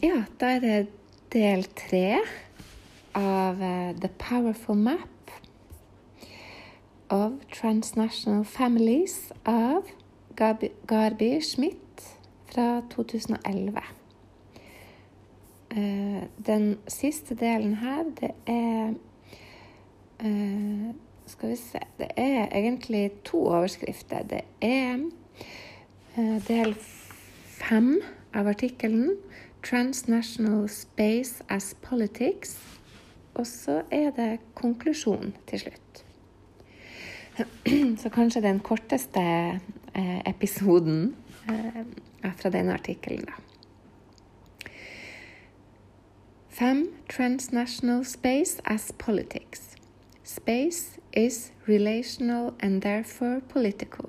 ja, da er det del tre av uh, The Powerful Map of Transnational Families av Garby, Garby Schmidt fra 2011. Uh, den siste delen her, det er uh, Skal vi se Det er egentlig to overskrifter. Det er del fem av artikkelen 'Transnational Space as Politics'. Og så er det konklusjon til slutt. Så kanskje den korteste eh, episoden er fra denne artikkelen, da. Fem Transnational Space as Politics. Space is relational and therefore political.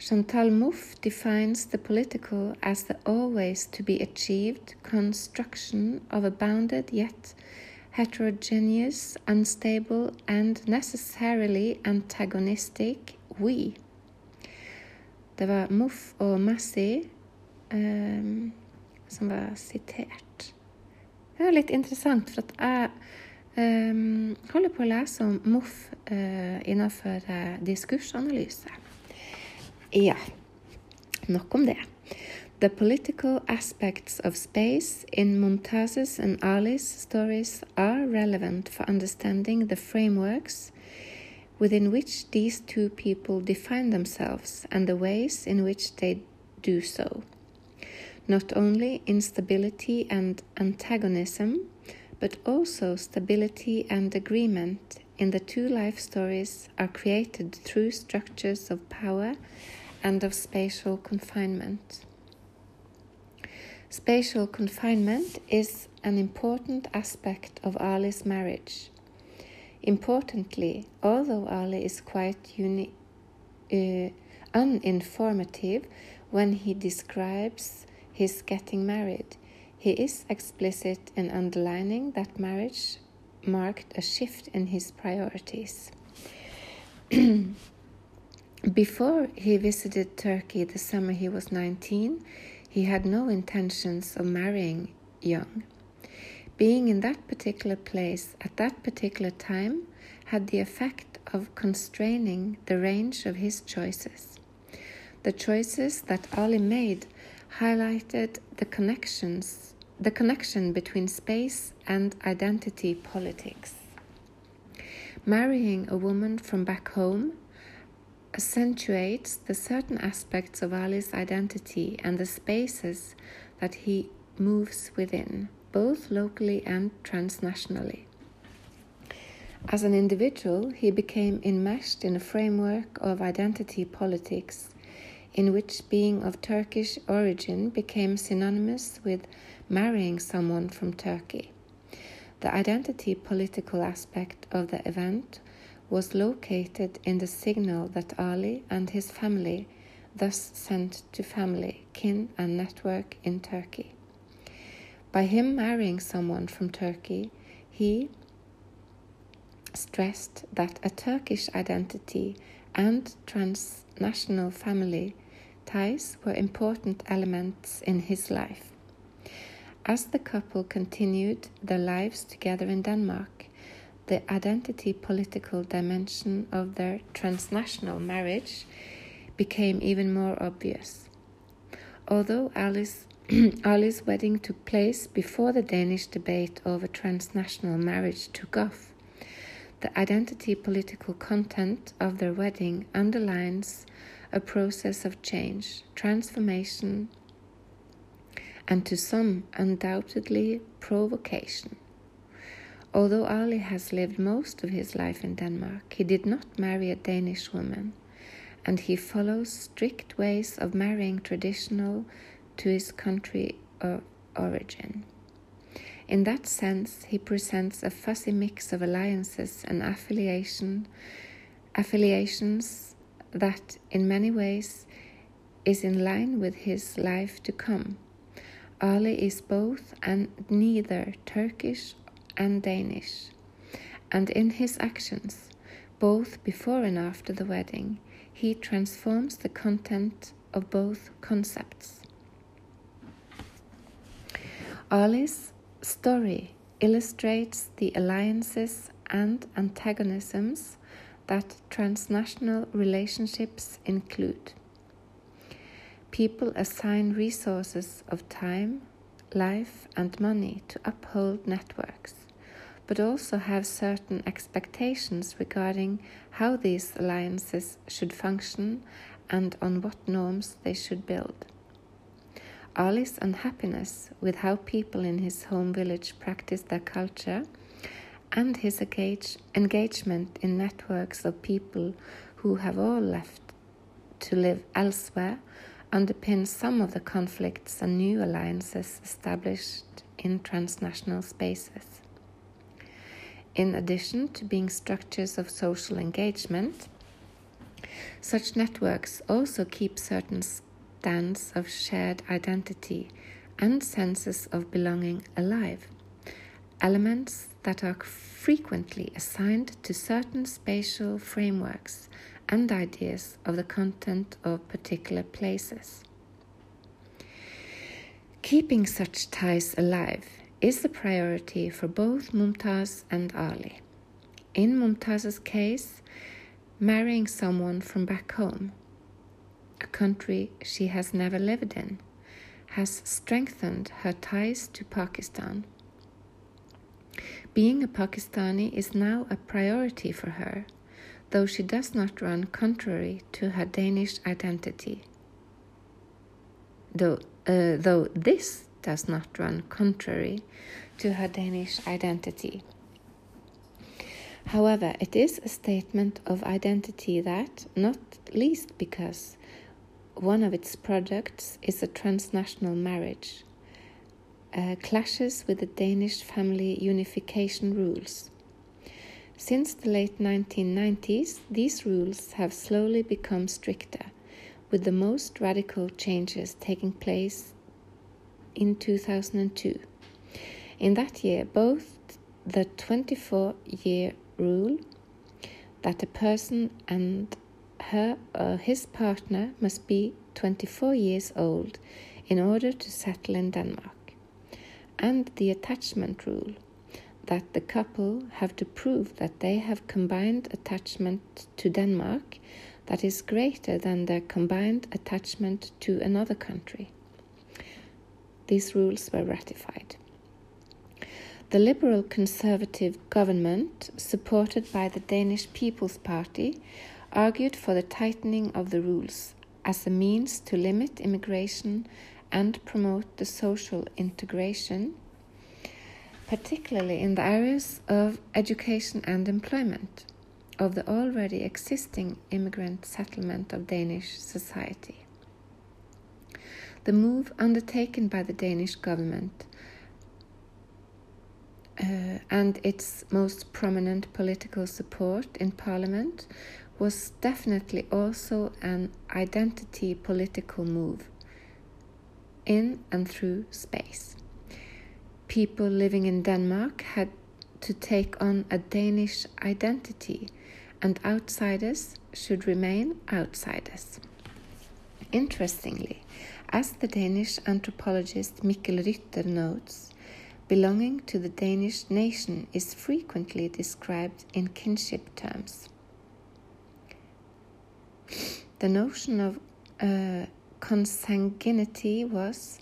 Chantal Mouffe defines the political as the always to be achieved construction of a bounded yet heterogeneous, unstable, and necessarily antagonistic we. Det var Mouffe og Massey um, som var sitert. Det er litt interessant, for at jeg um, holder på å lese om Mouffe uh, innenfor uh, diskursanalyse. Ja, nok om det. The political aspects of space in Mumtaz's and Ali's stories are relevant for understanding the frameworks within which these two people define themselves and the ways in which they do so. Not only instability and antagonism, but also stability and agreement in the two life stories are created through structures of power and of spatial confinement. Spatial confinement is an important aspect of Ali's marriage. Importantly, although Ali is quite uni- uh, uninformative when he describes his getting married, he is explicit in underlining that marriage marked a shift in his priorities. Before he visited Turkey the summer he was 19, he had no intentions of marrying young. Being in that particular place at that particular time had the effect of constraining the range of his choices. The choices that Ali made highlighted the connections, the connection between space and identity politics. Marrying a woman from back home accentuates the certain aspects of Ali's identity and the spaces that he moves within, both locally and transnationally. As an individual, he became enmeshed in a framework of identity politics in which being of Turkish origin became synonymous with marrying someone from Turkey. The identity political aspect of the event was located in the signal that Ali and his family thus sent to family, kin, and network in Turkey. By him marrying someone from Turkey, he stressed that a Turkish identity and transnational family ties were important elements in his life. As the couple continued their lives together in Denmark, the identity political dimension of their transnational marriage became even more obvious. Although Alice, Ali's wedding took place before the Danish debate over transnational marriage took off, the identity political content of their wedding underlines a process of change, transformation, and to some, undoubtedly, provocation. Although Ali has lived most of his life in Denmark, he did not marry a Danish woman, and he follows strict ways of marrying traditional to his country of origin. In that sense, he presents a fuzzy mix of alliances and affiliation, affiliations that, in many ways, is in line with his life to come. Ali is both and neither Turkish and Danish, and in his actions, both before and after the wedding, he transforms the content of both concepts. Ali's story illustrates the alliances and antagonisms that transnational relationships include. People assign resources of time, life, and money to uphold networks, but also have certain expectations regarding how these alliances should function and on what norms they should build. Ali's unhappiness with how people in his home village practice their culture and his engage engagement in networks of people who have all left to live elsewhere underpins some of the conflicts and new alliances established in transnational spaces. In addition to being structures of social engagement, such networks also keep certain stands of shared identity and senses of belonging alive, elements that are frequently assigned to certain spatial frameworks and ideas of the content of particular places. Keeping such ties alive is the priority for both Mumtaz and Ali. In Mumtaz's case, marrying someone from back home, a country she has never lived in, has strengthened her ties to Pakistan. Being a Pakistani is now a priority for her though she does not run contrary to her Danish identity. Though, uh, though this does not run contrary to her Danish identity. However, it is a statement of identity that, not least because one of its products is a transnational marriage, uh, clashes with the Danish family unification rules. Since the late 1990s, these rules have slowly become stricter, with the most radical changes taking place in 2002. In that year, both the 24 year rule that a person and her or his partner must be 24 years old in order to settle in Denmark, and the attachment rule that the couple have to prove that they have combined attachment to Denmark that is greater than their combined attachment to another country. These rules were ratified. The Liberal Conservative government, supported by the Danish People's Party, argued for the tightening of the rules as a means to limit immigration and promote the social integration particularly in the areas of education and employment of the already existing immigrant settlement of Danish society. The move undertaken by the Danish government uh, and its most prominent political support in parliament was definitely also an identity political move in and through space people living in Denmark had to take on a Danish identity, and outsiders should remain outsiders. Interestingly, as the Danish anthropologist Mikkel Rytter notes, belonging to the Danish nation is frequently described in kinship terms. The notion of uh, consanguinity was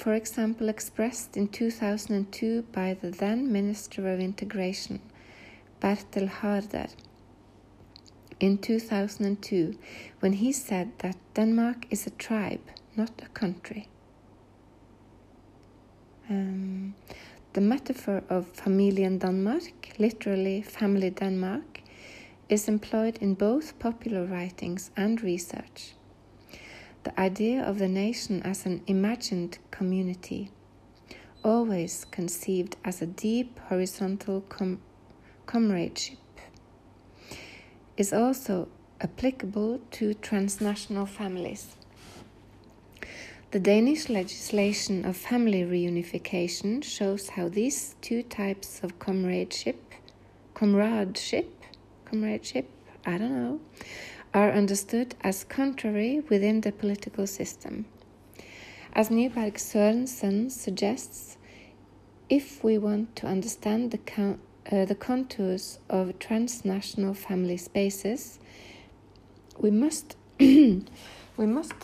for example, expressed in 2002 by the then Minister of Integration, Bertel Haarder, in 2002 when he said that Denmark is a tribe, not a country. Um, the metaphor of Familien Danmark, literally Family Denmark, is employed in both popular writings and research the idea of the nation as an imagined community, always conceived as a deep horizontal com comradeship, is also applicable to transnational families. The Danish legislation of family reunification shows how these two types of comradeship, comradeship, comradeship, I don't know, are understood as contrary within the political system. As Nyberg Sørensen suggests, if we want to understand the, uh, the contours of transnational family spaces, we must we must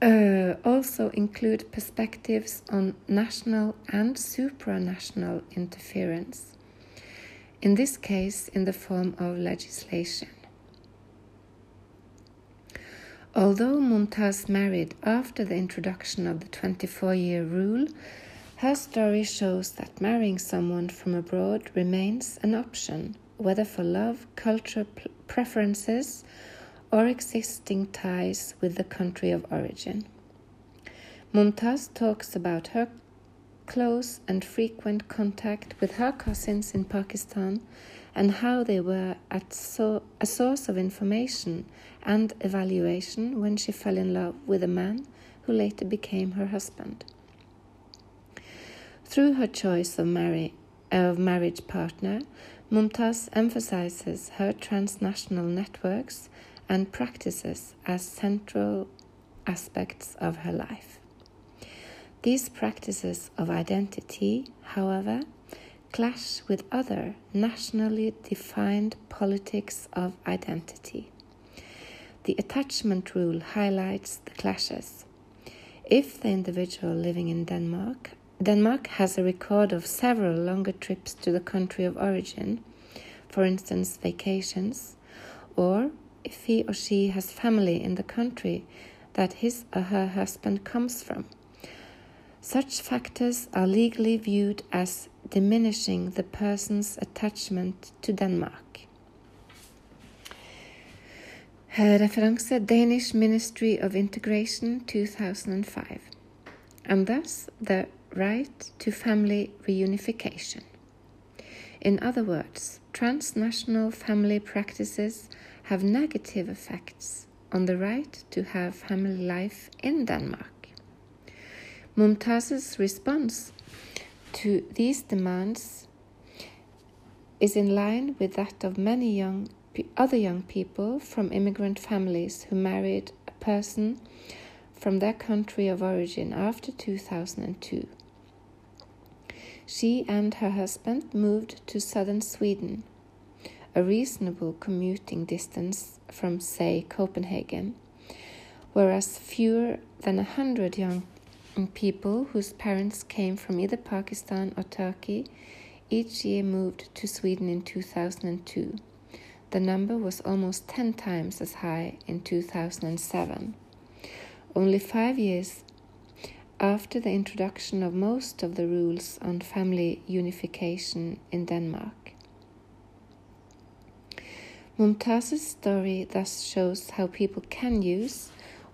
uh, also include perspectives on national and supranational interference, in this case in the form of legislation. Although Mumtaz married after the introduction of the 24 year rule, her story shows that marrying someone from abroad remains an option, whether for love, cultural preferences, or existing ties with the country of origin. Mumtaz talks about her close and frequent contact with her cousins in Pakistan and how they were so a source of information and evaluation when she fell in love with a man who later became her husband. Through her choice of, marry, of marriage partner, Mumtaz emphasizes her transnational networks and practices as central aspects of her life. These practices of identity, however, clash with other nationally defined politics of identity. The attachment rule highlights the clashes. If the individual living in Denmark Denmark has a record of several longer trips to the country of origin, for instance, vacations, or if he or she has family in the country that his or her husband comes from. Such factors are legally viewed as diminishing the person's attachment to Denmark. Eh, reference Danish Ministry of Integration 2005. And thus the right to family reunification. In other words, transnational family practices have negative effects on the right to have family life in Denmark. Mumtaz's response to these demands is in line with that of many young other young people from immigrant families who married a person from their country of origin after 2002. She and her husband moved to southern Sweden, a reasonable commuting distance from, say, Copenhagen, whereas fewer than a hundred young people whose parents came from either Pakistan or Turkey each year moved to Sweden in 2002. The number was almost 10 times as high in 2007. Only five years after the introduction of most of the rules on family unification in Denmark. Mumtaz's story thus shows how people can use,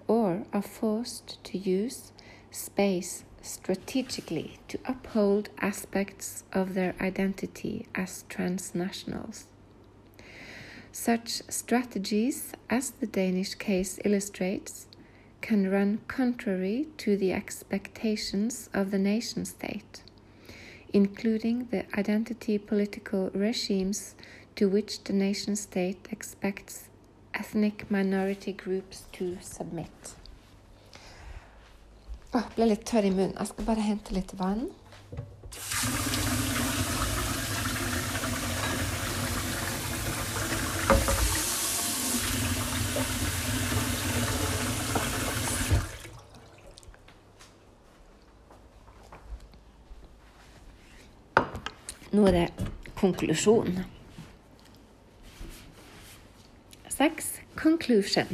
or are forced to use, space strategically to uphold aspects of their identity as transnationals. Such strategies, as the Danish case illustrates, can run contrary to the expectations of the nation state, including the identity political regimes to which the nation state expects ethnic minority groups to submit. Åh, oh, ble litt tørr i munnen. Jeg skal bare hente litt vann. Det konklusjon. Seks conclusion.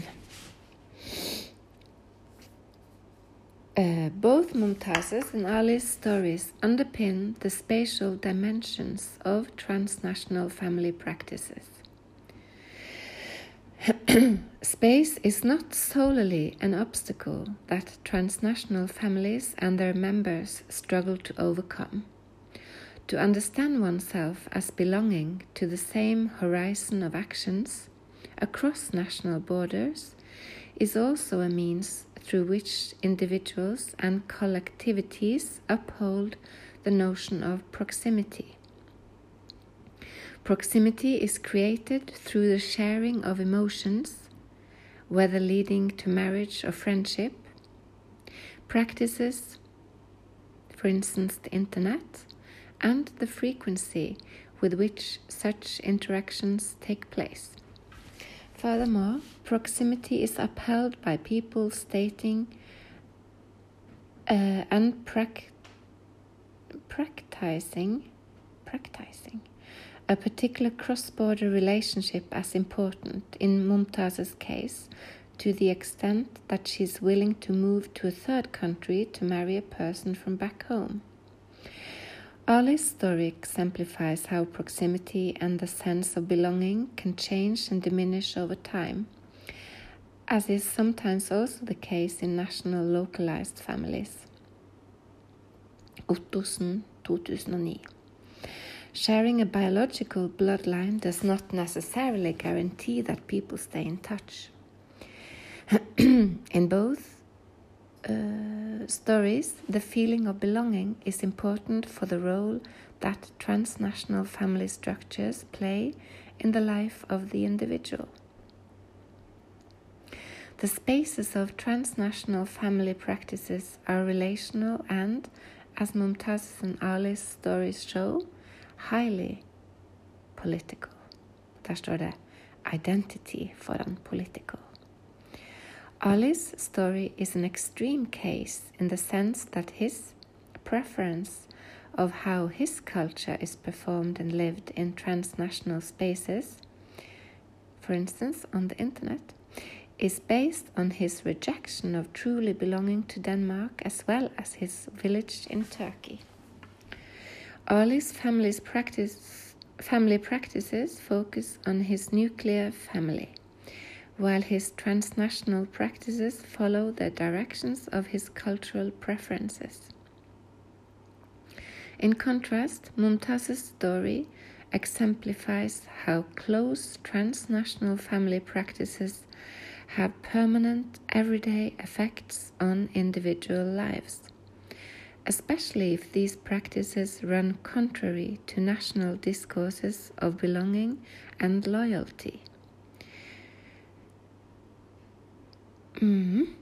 Uh, both Mumtaz's and Ali's stories underpin the spatial dimensions of transnational family practices. Space is not solely an obstacle that transnational families and their members struggle to overcome. To understand oneself as belonging to the same horizon of actions across national borders is also a means through which individuals and collectivities uphold the notion of proximity. Proximity is created through the sharing of emotions, whether leading to marriage or friendship, practices, for instance, the internet, and the frequency with which such interactions take place. Furthermore, proximity is upheld by people stating uh, and prac practicing, practicing a particular cross-border relationship as important in Mumtaz's case to the extent that she is willing to move to a third country to marry a person from back home. Ali's story exemplifies how proximity and the sense of belonging can change and diminish over time, as is sometimes also the case in national localized families. Ottosen, 2009. Sharing a biological bloodline does not necessarily guarantee that people stay in touch. in both uh, stories, the feeling of belonging is important for the role that transnational family structures play in the life of the individual. The spaces of transnational family practices are relational and, as Mumtaz and Ali's stories show, highly political. Der står det 'identity' foran 'political'. Ali's story is an extreme case in the sense that his preference of how his culture is performed and lived in transnational spaces, for instance on the internet, is based on his rejection of truly belonging to Denmark as well as his village in Turkey. Ali's family's practice, family practices focus on his nuclear family while his transnational practices follow the directions of his cultural preferences. In contrast, Mumtaz's story exemplifies how close transnational family practices have permanent everyday effects on individual lives, especially if these practices run contrary to national discourses of belonging and loyalty. Mm.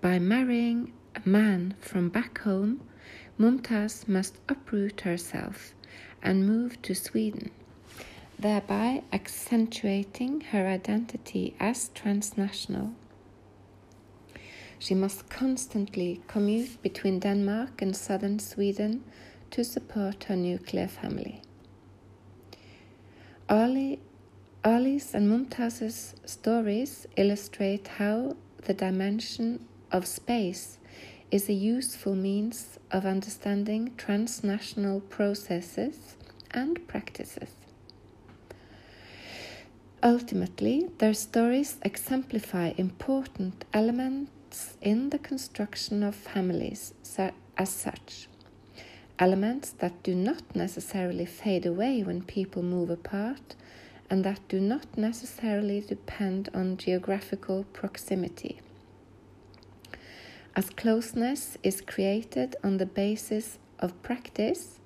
By marrying a man from back home, Mumtaz must uproot herself and move to Sweden, thereby accentuating her identity as transnational. She must constantly commute between Denmark and southern Sweden to support her nuclear family. Ali Ali's and Mumtaz's stories illustrate how the dimension of space is a useful means of understanding transnational processes and practices. Ultimately, their stories exemplify important elements in the construction of families as such. Elements that do not necessarily fade away when people move apart and that do not necessarily depend on geographical proximity. As closeness is created on the basis of practice,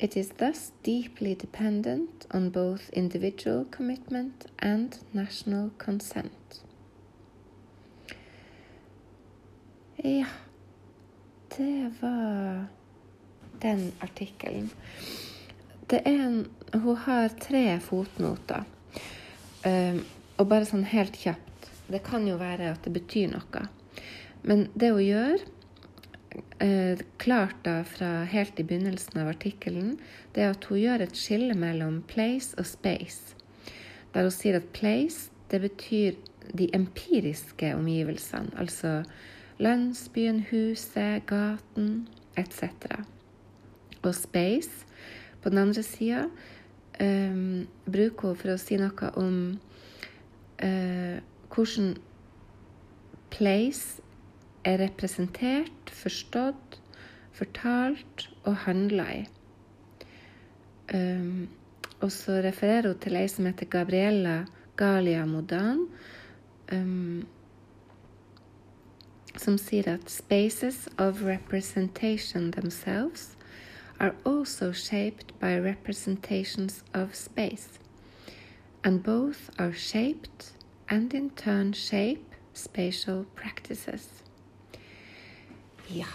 it is thus deeply dependent on both individual commitment and national consent. Ja, det var den artikkelen. En Hun har tre fotnoter. Um, og bare sånn helt kjapt Det kan jo være at det betyr noe. Men det hun gjør, uh, klart da fra helt i begynnelsen av artikkelen, det er at hun gjør et skille mellom place og space. Der hun sier at place, det betyr de empiriske omgivelsene. Altså landsbyen, huset, gaten etc. Og space på den andre sida um, bruker hun for å si noe om uh, hvordan place er representert, forstått, fortalt og handla i. Um, og så refererer hun til ei som heter Gabriella Galia Modan, um, som sier at 'spaces of representation themselves' are also shaped by representations of space, and both are shaped and in turn shape spatial practices. Yeah.